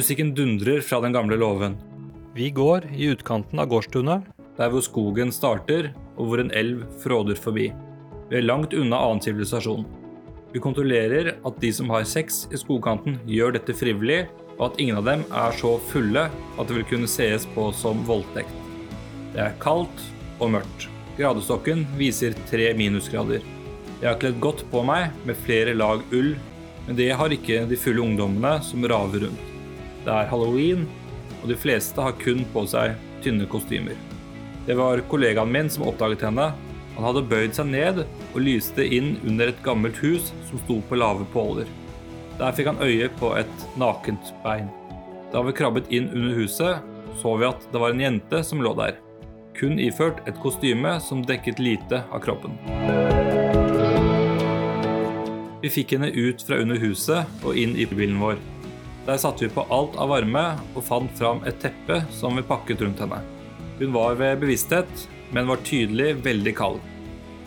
Musikken dundrer fra den gamle låven. Vi går i utkanten av gårdstunet, der hvor skogen starter og hvor en elv fråder forbi. Vi er langt unna annen sivilisasjon. Vi kontrollerer at de som har sex i skogkanten, gjør dette frivillig, og at ingen av dem er så fulle at det vil kunne sees på som voldtekt. Det er kaldt og mørkt. Gradestokken viser tre minusgrader. Jeg har kledd godt på meg med flere lag ull, men det har ikke de fulle ungdommene som raver rundt. Det er halloween, og de fleste har kun på seg tynne kostymer. Det var kollegaen min som oppdaget henne. Han hadde bøyd seg ned og lyste inn under et gammelt hus som sto på lave påler. Der fikk han øye på et nakent bein. Da vi krabbet inn under huset, så vi at det var en jente som lå der. Kun iført et kostyme som dekket lite av kroppen. Vi fikk henne ut fra under huset og inn i bilen vår. Der satte vi på alt av varme og fant fram et teppe som vi pakket rundt henne. Hun var ved bevissthet, men var tydelig veldig kald.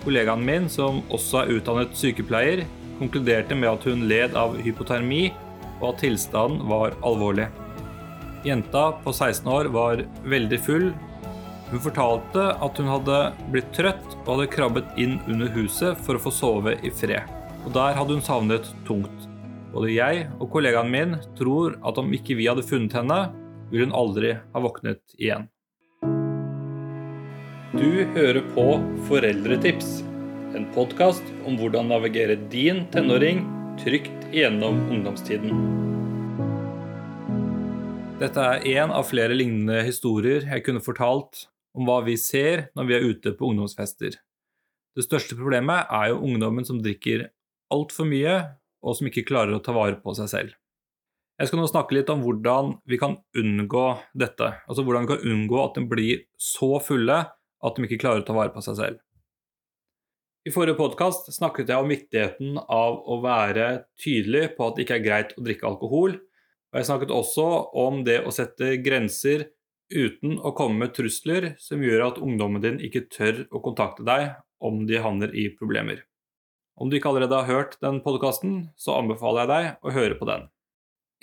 Kollegaen min, som også er utdannet sykepleier, konkluderte med at hun led av hypotermi, og at tilstanden var alvorlig. Jenta på 16 år var veldig full. Hun fortalte at hun hadde blitt trøtt og hadde krabbet inn under huset for å få sove i fred og der hadde hun savnet tungt. Både jeg og kollegaen min tror at om ikke vi hadde funnet henne, ville hun aldri ha våknet igjen. Du hører på Foreldretips, en podkast om hvordan navigere din tenåring trygt gjennom ungdomstiden. Dette er en av flere lignende historier jeg kunne fortalt om hva vi ser når vi er ute på ungdomsfester. Det største problemet er jo ungdommen som drikker altfor mye, og som ikke klarer å ta vare på seg selv. Jeg skal nå snakke litt om hvordan vi kan unngå dette. Altså hvordan vi kan unngå at de blir så fulle at de ikke klarer å ta vare på seg selv. I forrige podkast snakket jeg om viktigheten av å være tydelig på at det ikke er greit å drikke alkohol. Og jeg snakket også om det å sette grenser uten å komme med trusler som gjør at ungdommen din ikke tør å kontakte deg om de havner i problemer. Om du ikke allerede har hørt den podkasten, så anbefaler jeg deg å høre på den.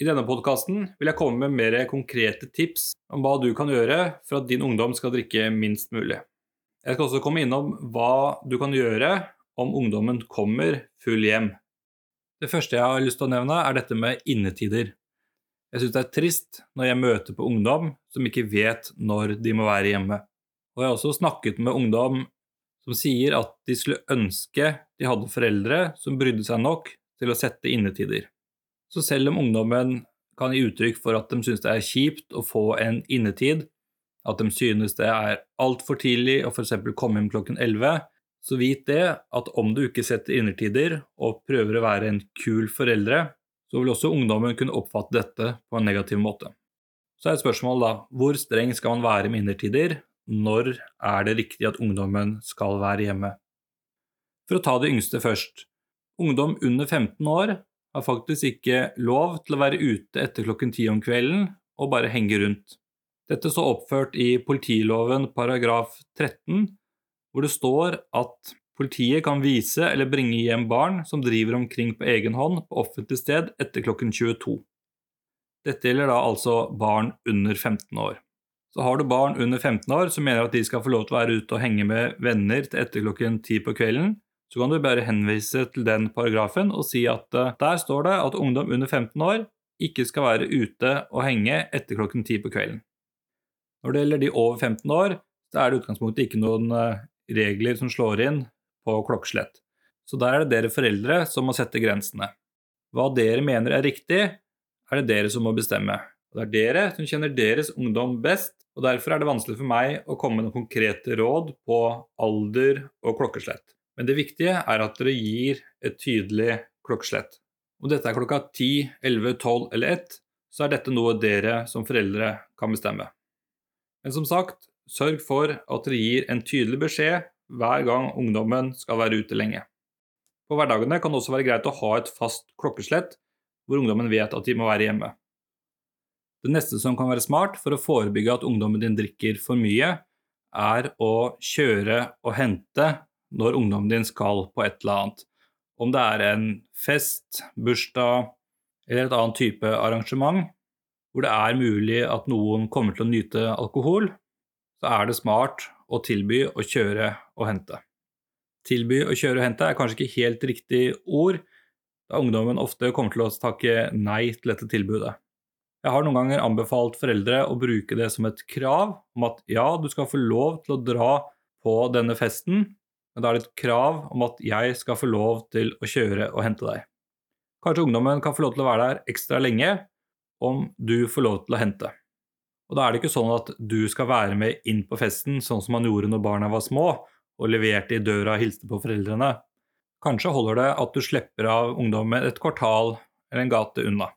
I denne podkasten vil jeg komme med mer konkrete tips om hva du kan gjøre for at din ungdom skal drikke minst mulig. Jeg skal også komme innom hva du kan gjøre om ungdommen kommer full hjem. Det første jeg har lyst til å nevne, er dette med innetider. Jeg syns det er trist når jeg møter på ungdom som ikke vet når de må være hjemme. Og jeg har også snakket med ungdom som sier at de skulle ønske de hadde foreldre som brydde seg nok til å sette innetider. Så selv om ungdommen kan gi uttrykk for at de synes det er kjipt å få en innetid, at de synes det er altfor tidlig å f.eks. komme hjem klokken 11, så vit det at om du ikke setter innertider og prøver å være en kul foreldre, så vil også ungdommen kunne oppfatte dette på en negativ måte. Så er spørsmålet da, hvor streng skal man være med innertider, når er det riktig at ungdommen skal være hjemme? For å ta det yngste først. Ungdom under 15 år har faktisk ikke lov til å være ute etter klokken 10 om kvelden og bare henge rundt. Dette står oppført i politiloven paragraf 13, hvor det står at politiet kan vise eller bringe hjem barn som driver omkring på egen hånd på offentlig sted etter klokken 22. Dette gjelder da altså barn under 15 år. Så har du barn under 15 år som mener at de skal få lov til å være ute og henge med venner til etter klokken 10 på kvelden, så kan du bare henvise til den paragrafen og si at uh, der står det at ungdom under 15 år ikke skal være ute og henge etter klokken 10 på kvelden. Når det gjelder de over 15 år, så er det i utgangspunktet ikke noen uh, regler som slår inn på klokkeslett. Så der er det dere foreldre som må sette grensene. Hva dere mener er riktig, er det dere som må bestemme. Og det er dere som kjenner deres ungdom best, og Derfor er det vanskelig for meg å komme med noen konkrete råd på alder og klokkeslett. Men det viktige er at dere gir et tydelig klokkeslett. Om dette er klokka 10, 11, 12 eller 1, så er dette noe dere som foreldre kan bestemme. Men som sagt, sørg for at dere gir en tydelig beskjed hver gang ungdommen skal være ute lenge. På hverdagene kan det også være greit å ha et fast klokkeslett hvor ungdommen vet at de må være hjemme. Det neste som kan være smart for å forebygge at ungdommen din drikker for mye, er å kjøre og hente når ungdommen din skal på et eller annet. Om det er en fest, bursdag eller et annet type arrangement, hvor det er mulig at noen kommer til å nyte alkohol, så er det smart å tilby å kjøre og hente. Tilby å kjøre og hente er kanskje ikke helt riktig ord, da ungdommen ofte kommer til å takke nei til dette tilbudet. Jeg har noen ganger anbefalt foreldre å bruke det som et krav om at ja, du skal få lov til å dra på denne festen, men da er det et krav om at jeg skal få lov til å kjøre og hente deg. Kanskje ungdommen kan få lov til å være der ekstra lenge om du får lov til å hente. Og da er det ikke sånn at du skal være med inn på festen sånn som man gjorde når barna var små, og leverte i døra og hilste på foreldrene. Kanskje holder det at du slipper av ungdommen et kvartal eller en gate unna.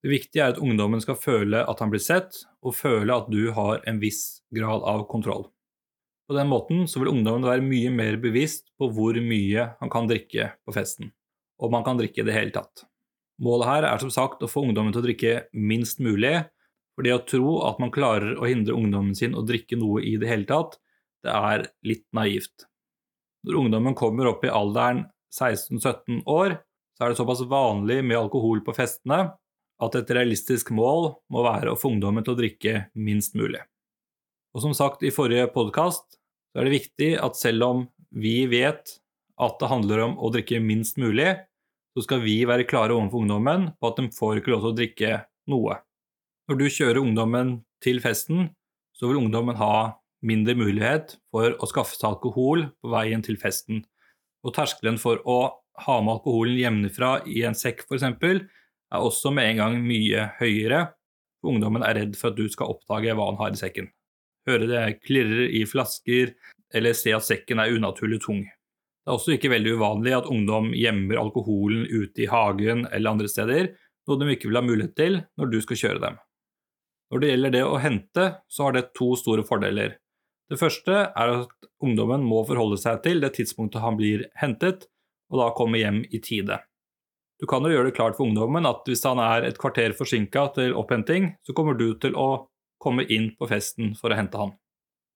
Det viktige er at ungdommen skal føle at han blir sett, og føle at du har en viss grad av kontroll. På den måten så vil ungdommen være mye mer bevisst på hvor mye han kan drikke på festen, om han kan drikke i det hele tatt. Målet her er som sagt å få ungdommen til å drikke minst mulig, for det å tro at man klarer å hindre ungdommen sin å drikke noe i det hele tatt, det er litt naivt. Når ungdommen kommer opp i alderen 16-17 år, så er det såpass vanlig med alkohol på festene at et realistisk mål må være å få ungdommen til å drikke minst mulig. Og som sagt i forrige podkast, så er det viktig at selv om vi vet at det handler om å drikke minst mulig, så skal vi være klare overfor ungdommen på at de får ikke lov til å drikke noe. Når du kjører ungdommen til festen, så vil ungdommen ha mindre mulighet for å skaffe seg alkohol på veien til festen. Og terskelen for å ha med alkoholen hjemmefra i en sekk f.eks er også med en gang mye høyere, ungdommen er redd for at du skal oppdage hva han har i sekken. Høre det klirrer i flasker, eller se at sekken er unaturlig tung. Det er også ikke veldig uvanlig at ungdom gjemmer alkoholen ute i hagen eller andre steder, noe de ikke vil ha mulighet til når du skal kjøre dem. Når det gjelder det å hente, så har det to store fordeler. Det første er at ungdommen må forholde seg til det tidspunktet han blir hentet, og da komme hjem i tide. Du kan jo gjøre det klart for ungdommen at hvis han er et kvarter forsinka til opphenting, så kommer du til å komme inn på festen for å hente han.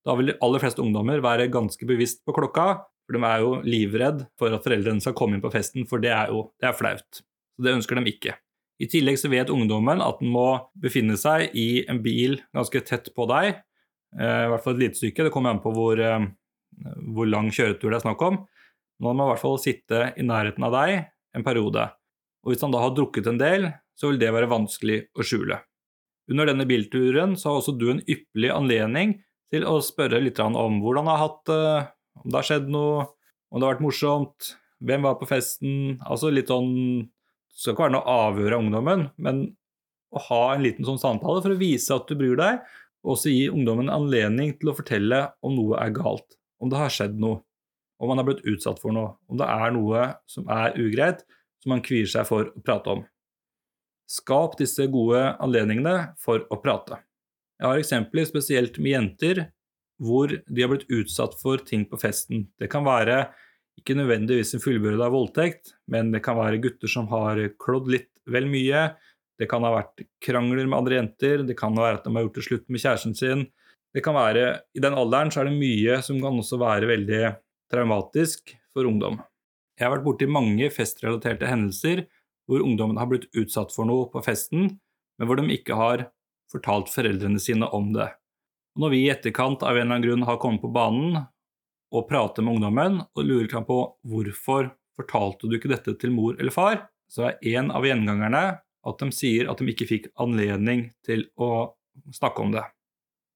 Da vil de aller fleste ungdommer være ganske bevisst på klokka, for de er jo livredd for at foreldrene skal komme inn på festen, for det er jo det er flaut. Så det ønsker de ikke. I tillegg så vet ungdommen at den må befinne seg i en bil ganske tett på deg, eh, i hvert fall et lite stykke, det kommer an på hvor, eh, hvor lang kjøretur det er snakk om. Nå må man i hvert fall sitte i nærheten av deg en periode og hvis han da har drukket en del, så vil det være vanskelig å skjule. Under denne bilturen så har også du en ypperlig anledning til å spørre litt om hvordan han har hatt det, om det har skjedd noe, om det har vært morsomt, hvem var på festen Altså litt sånn Det skal ikke være noe avhør av ungdommen, men å ha en liten sånn samtale for å vise at du bryr deg, og også gi ungdommen anledning til å fortelle om noe er galt, om det har skjedd noe, om man har blitt utsatt for noe, om det er noe som er ugreit, som man kvier seg for å prate om. Skap disse gode anledningene for å prate. Jeg har eksempler spesielt med jenter hvor de har blitt utsatt for ting på festen. Det kan være ikke nødvendigvis en fullbyrda voldtekt, men det kan være gutter som har klådd litt vel mye. Det kan ha vært krangler med andre jenter, det kan være at de har gjort det slutt med kjæresten sin. Det kan være, I den alderen så er det mye som kan også være veldig traumatisk for ungdom. Jeg har vært borti mange festrelaterte hendelser hvor ungdommen har blitt utsatt for noe på festen, men hvor de ikke har fortalt foreldrene sine om det. Og når vi i etterkant av en eller annen grunn har kommet på banen og prater med ungdommen og lurer på hvorfor fortalte du ikke dette til mor eller far, så er en av gjengangerne at de sier at de ikke fikk anledning til å snakke om det.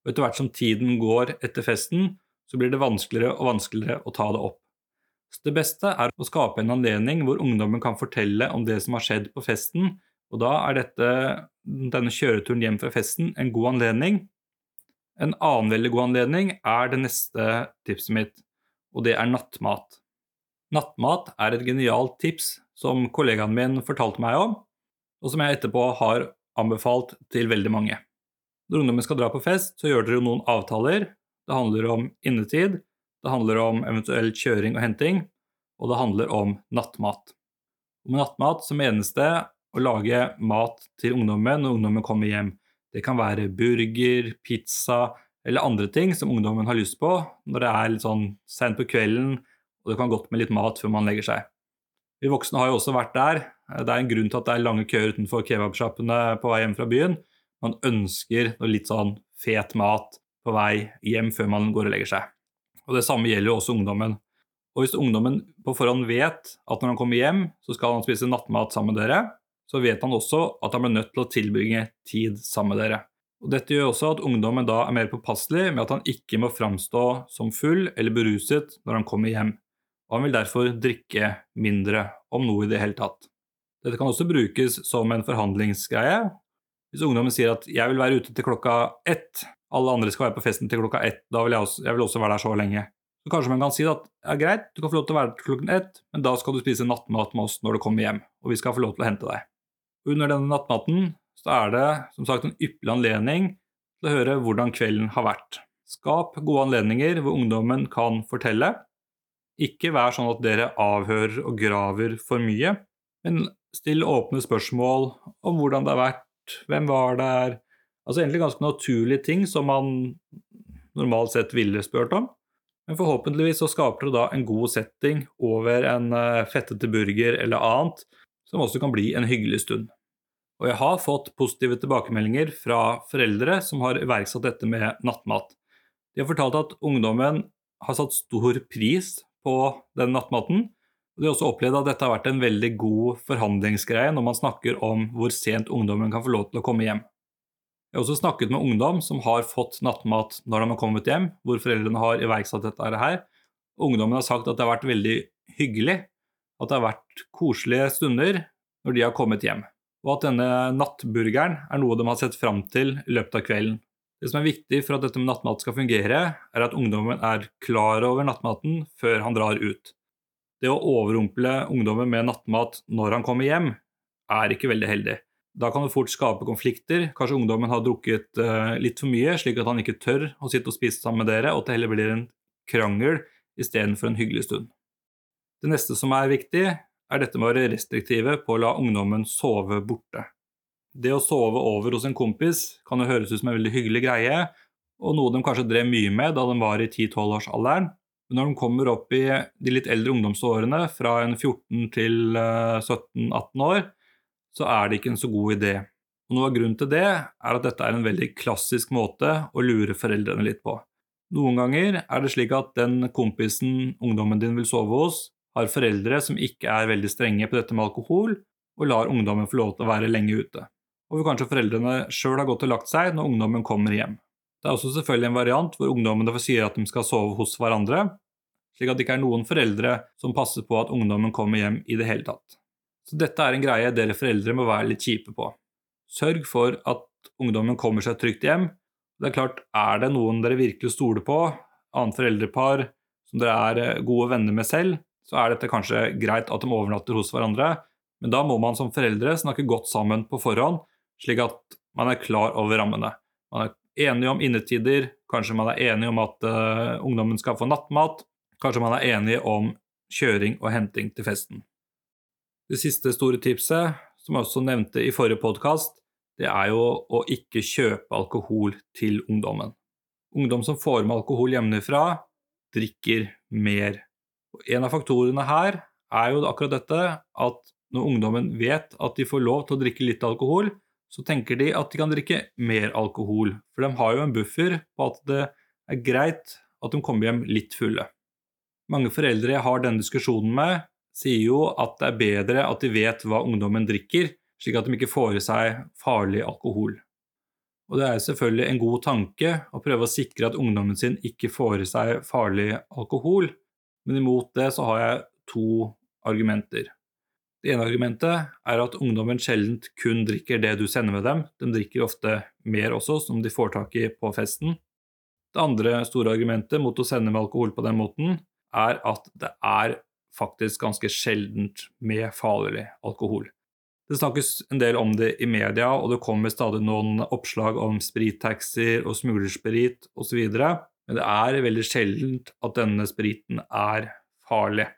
Og etter hvert som tiden går etter festen, så blir det vanskeligere og vanskeligere å ta det opp. Så det beste er å skape en anledning hvor ungdommen kan fortelle om det som har skjedd på festen, og da er dette, denne kjøreturen hjem fra festen en god anledning. En annen veldig god anledning er det neste tipset mitt, og det er nattmat. Nattmat er et genialt tips som kollegaen min fortalte meg om, og som jeg etterpå har anbefalt til veldig mange. Når ungdommen skal dra på fest, så gjør dere noen avtaler. Det handler om innetid, det handler om eventuell kjøring og henting, og det handler om nattmat. Og med nattmat så menes det å lage mat til ungdommen når ungdommen kommer hjem. Det kan være burger, pizza eller andre ting som ungdommen har lyst på når det er litt sånn sent på kvelden, og det kan godt med litt mat før man legger seg. Vi voksne har jo også vært der. Det er en grunn til at det er lange køer utenfor kebabsjappene på vei hjem fra byen, Man ønsker noe litt sånn fet mat på vei hjem før man går og legger seg. Og Det samme gjelder jo også ungdommen. Og Hvis ungdommen på forhånd vet at når han kommer hjem, så skal han spise nattmat sammen med dere, så vet han også at han blir nødt til å tilbringe tid sammen med dere. Og Dette gjør også at ungdommen da er mer påpasselig med at han ikke må framstå som full eller beruset når han kommer hjem, og han vil derfor drikke mindre, om noe i det hele tatt. Dette kan også brukes som en forhandlingsgreie. Hvis ungdommen sier at 'jeg vil være ute til klokka ett', alle andre skal være på festen til klokka ett, da vil jeg også, jeg vil også være der så lenge. Så kanskje man kan si at ja, greit, du kan få lov til å være der til klokken ett, men da skal du spise nattmat med oss når du kommer hjem, og vi skal få lov til å hente deg. Under denne nattmaten så er det som sagt en ypperlig anledning til å høre hvordan kvelden har vært. Skap gode anledninger hvor ungdommen kan fortelle. Ikke vær sånn at dere avhører og graver for mye, men still åpne spørsmål om hvordan det har vært, hvem var der Altså egentlig ganske naturlige ting som man normalt sett ville spurt om. Men forhåpentligvis så skaper det da en god setting over en eh, fettete burger eller annet, som også kan bli en hyggelig stund. Og jeg har fått positive tilbakemeldinger fra foreldre som har iverksatt dette med nattmat. De har fortalt at ungdommen har satt stor pris på den nattmaten. Og de har også opplevd at dette har vært en veldig god forhandlingsgreie når man snakker om hvor sent ungdommen kan få lov til å komme hjem. Jeg har også snakket med ungdom som har fått nattmat når de har kommet hjem, hvor foreldrene har iverksatt dette her. Ungdommen har sagt at det har vært veldig hyggelig, at det har vært koselige stunder når de har kommet hjem og at denne nattburgeren er noe de har sett fram til i løpet av kvelden. Det som er viktig for at dette med nattmat skal fungere, er at ungdommen er klar over nattmaten før han drar ut. Det å overrumple ungdommen med nattmat når han kommer hjem, er ikke veldig heldig. Da kan det fort skape konflikter. Kanskje ungdommen har drukket uh, litt for mye, slik at han ikke tør å sitte og spise sammen med dere, og at det heller blir en krangel istedenfor en hyggelig stund. Det neste som er viktig, er dette med å være restriktive på å la ungdommen sove borte. Det å sove over hos en kompis kan jo høres ut som en veldig hyggelig greie, og noe de kanskje drev mye med da de var i 10-12-årsalderen. Men når de kommer opp i de litt eldre ungdomsårene, fra en 14 til 17-18 eh, år, så er det ikke en så god idé. Og Noe av grunnen til det er at dette er en veldig klassisk måte å lure foreldrene litt på. Noen ganger er det slik at den kompisen ungdommen din vil sove hos, har foreldre som ikke er veldig strenge på dette med alkohol, og lar ungdommen få lov til å være lenge ute. Og hvor kanskje foreldrene sjøl har gått og lagt seg når ungdommen kommer hjem. Det er også selvfølgelig en variant hvor ungdommene sier at de skal sove hos hverandre, slik at det ikke er noen foreldre som passer på at ungdommen kommer hjem i det hele tatt. Så dette er en greie dere foreldre må være litt kjipe på. Sørg for at ungdommen kommer seg trygt hjem. Det er klart, er det noen dere virkelig stoler på, annet foreldrepar som dere er gode venner med selv, så er dette kanskje greit at de overnatter hos hverandre, men da må man som foreldre snakke godt sammen på forhånd, slik at man er klar over rammene. Man er enig om innetider, kanskje man er enig om at uh, ungdommen skal få nattmat, kanskje man er enig om kjøring og henting til festen. Det siste store tipset, som jeg også nevnte i forrige podkast, det er jo å ikke kjøpe alkohol til ungdommen. Ungdom som får med alkohol hjemmefra, drikker mer en av faktorene her er jo akkurat dette at når ungdommen vet at de får lov til å drikke litt alkohol, så tenker de at de kan drikke mer alkohol. For de har jo en buffer på at det er greit at de kommer hjem litt fulle. Mange foreldre jeg har denne diskusjonen med, sier jo at det er bedre at de vet hva ungdommen drikker, slik at de ikke får i seg farlig alkohol. Og det er selvfølgelig en god tanke å prøve å sikre at ungdommen sin ikke får i seg farlig alkohol, men imot det så har jeg to argumenter. Det ene argumentet er at ungdommen sjelden kun drikker det du sender med dem, de drikker ofte mer også, som de får tak i på festen. Det andre store argumentet mot å sende med alkohol på den måten, er at det er faktisk ganske sjeldent med farlig alkohol. Det snakkes en del om det i media, og det kommer stadig noen oppslag om sprittaxier og smuglersprit osv. Men det er veldig sjeldent at denne spriten er farlig.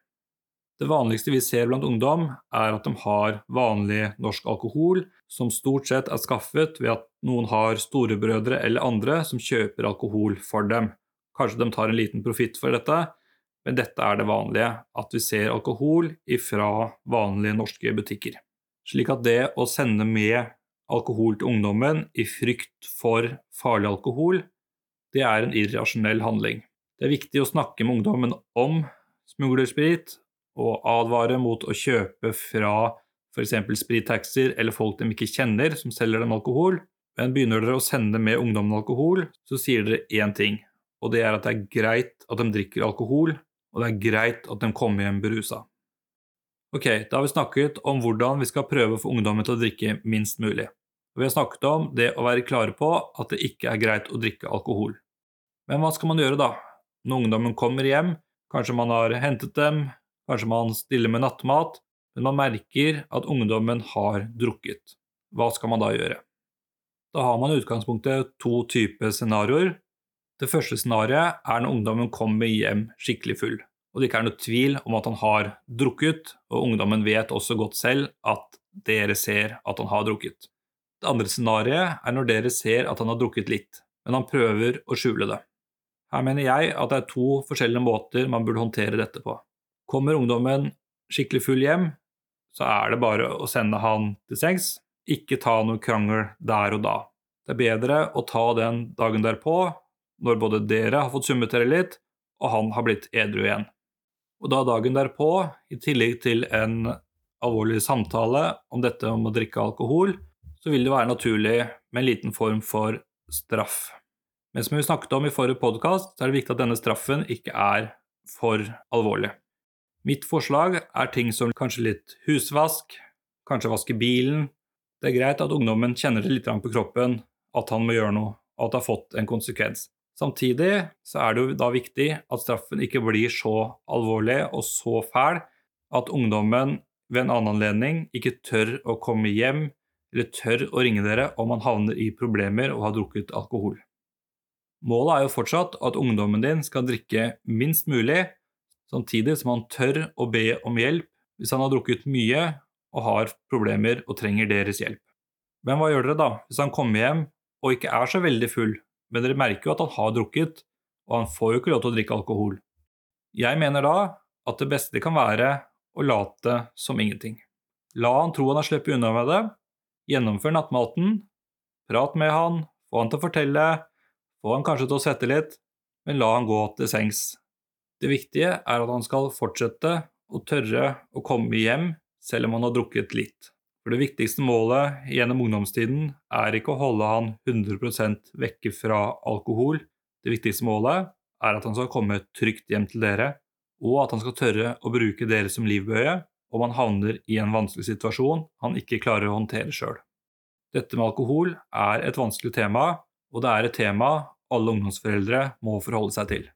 Det vanligste vi ser blant ungdom, er at de har vanlig norsk alkohol, som stort sett er skaffet ved at noen har storebrødre eller andre som kjøper alkohol for dem. Kanskje de tar en liten profitt for dette, men dette er det vanlige, at vi ser alkohol ifra vanlige norske butikker. Slik at det å sende med alkohol til ungdommen i frykt for farlig alkohol, det er en irrasjonell handling. Det er viktig å snakke med ungdommen om smuglersprit og advare mot å kjøpe fra f.eks. sprittaxier eller folk de ikke kjenner som selger dem alkohol. Men begynner dere å sende med ungdommen alkohol, så sier dere én ting, og det er at det er greit at de drikker alkohol, og det er greit at de kommer hjem berusa. Ok, da har vi snakket om hvordan vi skal prøve å få ungdommen til å drikke minst mulig. Vi har snakket om det å være klare på at det ikke er greit å drikke alkohol. Men hva skal man gjøre da? Når ungdommen kommer hjem, kanskje man har hentet dem, kanskje man stiller med nattmat, men man merker at ungdommen har drukket. Hva skal man da gjøre? Da har man i utgangspunktet to typer scenarioer. Det første scenarioet er når ungdommen kommer hjem skikkelig full, og det ikke er noe tvil om at han har drukket, og ungdommen vet også godt selv at dere ser at han har drukket. Det andre scenarioet er når dere ser at han har drukket litt, men han prøver å skjule det. Her mener jeg at det er to forskjellige måter man burde håndtere dette på. Kommer ungdommen skikkelig full hjem, så er det bare å sende han til sengs, ikke ta noe krangel der og da. Det er bedre å ta den dagen derpå, når både dere har fått summet dere litt, og han har blitt edru igjen. Og da dagen derpå, i tillegg til en alvorlig samtale om dette om å drikke alkohol, så vil det være naturlig med en liten form for straff. Men som vi snakket om i forrige podkast, er det viktig at denne straffen ikke er for alvorlig. Mitt forslag er ting som kanskje litt husvask, kanskje vaske bilen, det er greit at ungdommen kjenner det litt på kroppen at han må gjøre noe, og at det har fått en konsekvens. Samtidig så er det jo da viktig at straffen ikke blir så alvorlig og så fæl at ungdommen ved en annen anledning ikke tør å komme hjem eller tør å ringe dere om han havner i problemer og har drukket alkohol. Målet er jo fortsatt at ungdommen din skal drikke minst mulig, samtidig som han tør å be om hjelp hvis han har drukket mye og har problemer og trenger deres hjelp. Men hva gjør dere da hvis han kommer hjem og ikke er så veldig full, men dere merker jo at han har drukket, og han får jo ikke lov til å drikke alkohol? Jeg mener da at det beste kan være å late som ingenting. La han tro han har sluppet unna med det, gjennomfør nattmaten, prat med han, få han til å fortelle, få han kanskje til å svette litt, men la han gå til sengs. Det viktige er at han skal fortsette å tørre å komme hjem selv om han har drukket litt. For det viktigste målet gjennom ungdomstiden er ikke å holde han 100% vekke fra alkohol. Det viktigste målet er at han skal komme trygt hjem til dere, og at han skal tørre å bruke dere som livbøye om han havner i en vanskelig situasjon han ikke klarer å håndtere sjøl. Dette med alkohol er et vanskelig tema, og det er et tema alle ungdomsforeldre må forholde seg til.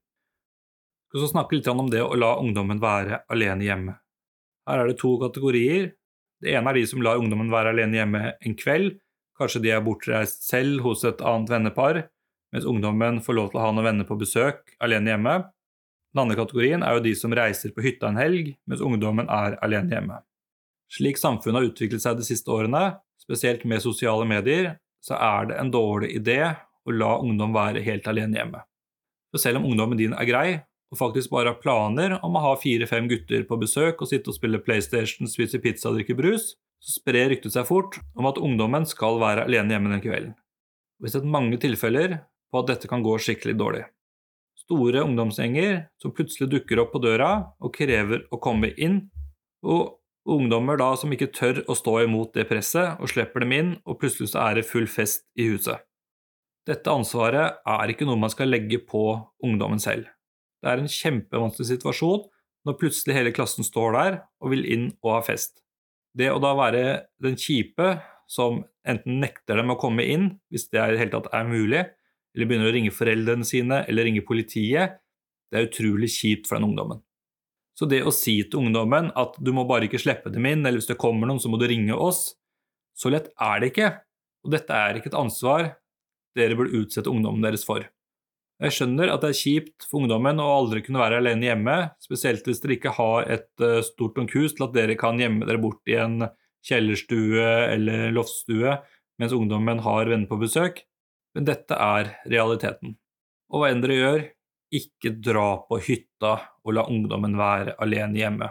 Vi skal snakke litt om det å la ungdommen være alene hjemme. Her er det to kategorier. Det ene er de som lar ungdommen være alene hjemme en kveld. Kanskje de er bortreist selv hos et annet vennepar, mens ungdommen får lov til å ha noen venner på besøk alene hjemme. Den andre kategorien er jo de som reiser på hytta en helg, mens ungdommen er alene hjemme. Slik samfunnet har utviklet seg de siste årene, spesielt med sosiale medier, så er det en dårlig idé å la ungdom være helt alene hjemme. For selv om ungdommen din er grei, og faktisk bare har planer om å ha fire-fem gutter på besøk og sitte og spille PlayStation, spise pizza og drikke brus, så sprer ryktet seg fort om at ungdommen skal være alene hjemme den kvelden. Vi har sett mange tilfeller på at dette kan gå skikkelig dårlig. Store ungdomsgjenger som plutselig dukker opp på døra og krever å komme inn, og ungdommer da som ikke tør å stå imot det presset og slipper dem inn, og plutselig så er det full fest i huset. Dette ansvaret er ikke noe man skal legge på ungdommen selv. Det er en kjempevanskelig situasjon når plutselig hele klassen står der og vil inn og ha fest. Det å da være den kjipe som enten nekter dem å komme inn, hvis det i det hele tatt er mulig, eller begynner å ringe foreldrene sine eller ringe politiet, det er utrolig kjipt for den ungdommen. Så det å si til ungdommen at du må bare ikke slippe dem inn, eller hvis det kommer noen, så må du ringe oss, så lett er det ikke. Og dette er ikke et ansvar dere burde utsette ungdommen deres for. Jeg skjønner at det er kjipt for ungdommen å aldri kunne være alene hjemme, spesielt hvis dere ikke har et eh, stort nok hus til at dere kan gjemme dere bort i en kjellerstue eller loftstue mens ungdommen har venner på besøk, men dette er realiteten. Og hva enn dere gjør, ikke dra på hytta og la ungdommen være alene hjemme.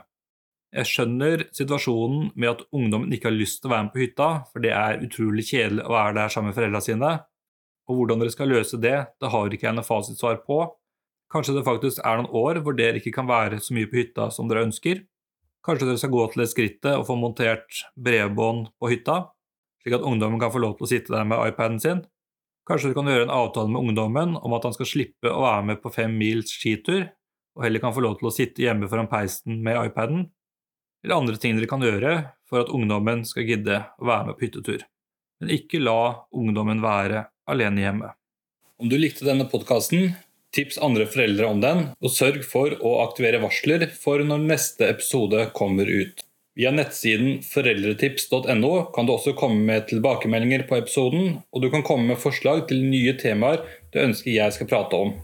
Jeg skjønner situasjonen med at ungdommen ikke har lyst til å være med på hytta, for det er utrolig kjedelig å være der sammen med foreldrene sine. Og hvordan dere skal løse det, det har ikke jeg noe fasitsvar på. Kanskje det faktisk er noen år hvor dere ikke kan være så mye på hytta som dere ønsker. Kanskje dere skal gå til det skrittet og få montert bredbånd på hytta, slik at ungdommen kan få lov til å sitte der med iPaden sin. Kanskje dere kan gjøre en avtale med ungdommen om at han skal slippe å være med på fem mils skitur, og heller kan få lov til å sitte hjemme foran peisen med iPaden eller andre ting dere kan gjøre for at ungdommen skal gidde å være med på hyttetur. Men ikke la ungdommen være alene hjemme. Om du likte denne podkasten, tips andre foreldre om den, og sørg for å aktivere varsler for når neste episode kommer ut. Via nettsiden foreldretips.no kan du også komme med tilbakemeldinger på episoden, og du kan komme med forslag til nye temaer du ønsker jeg skal prate om.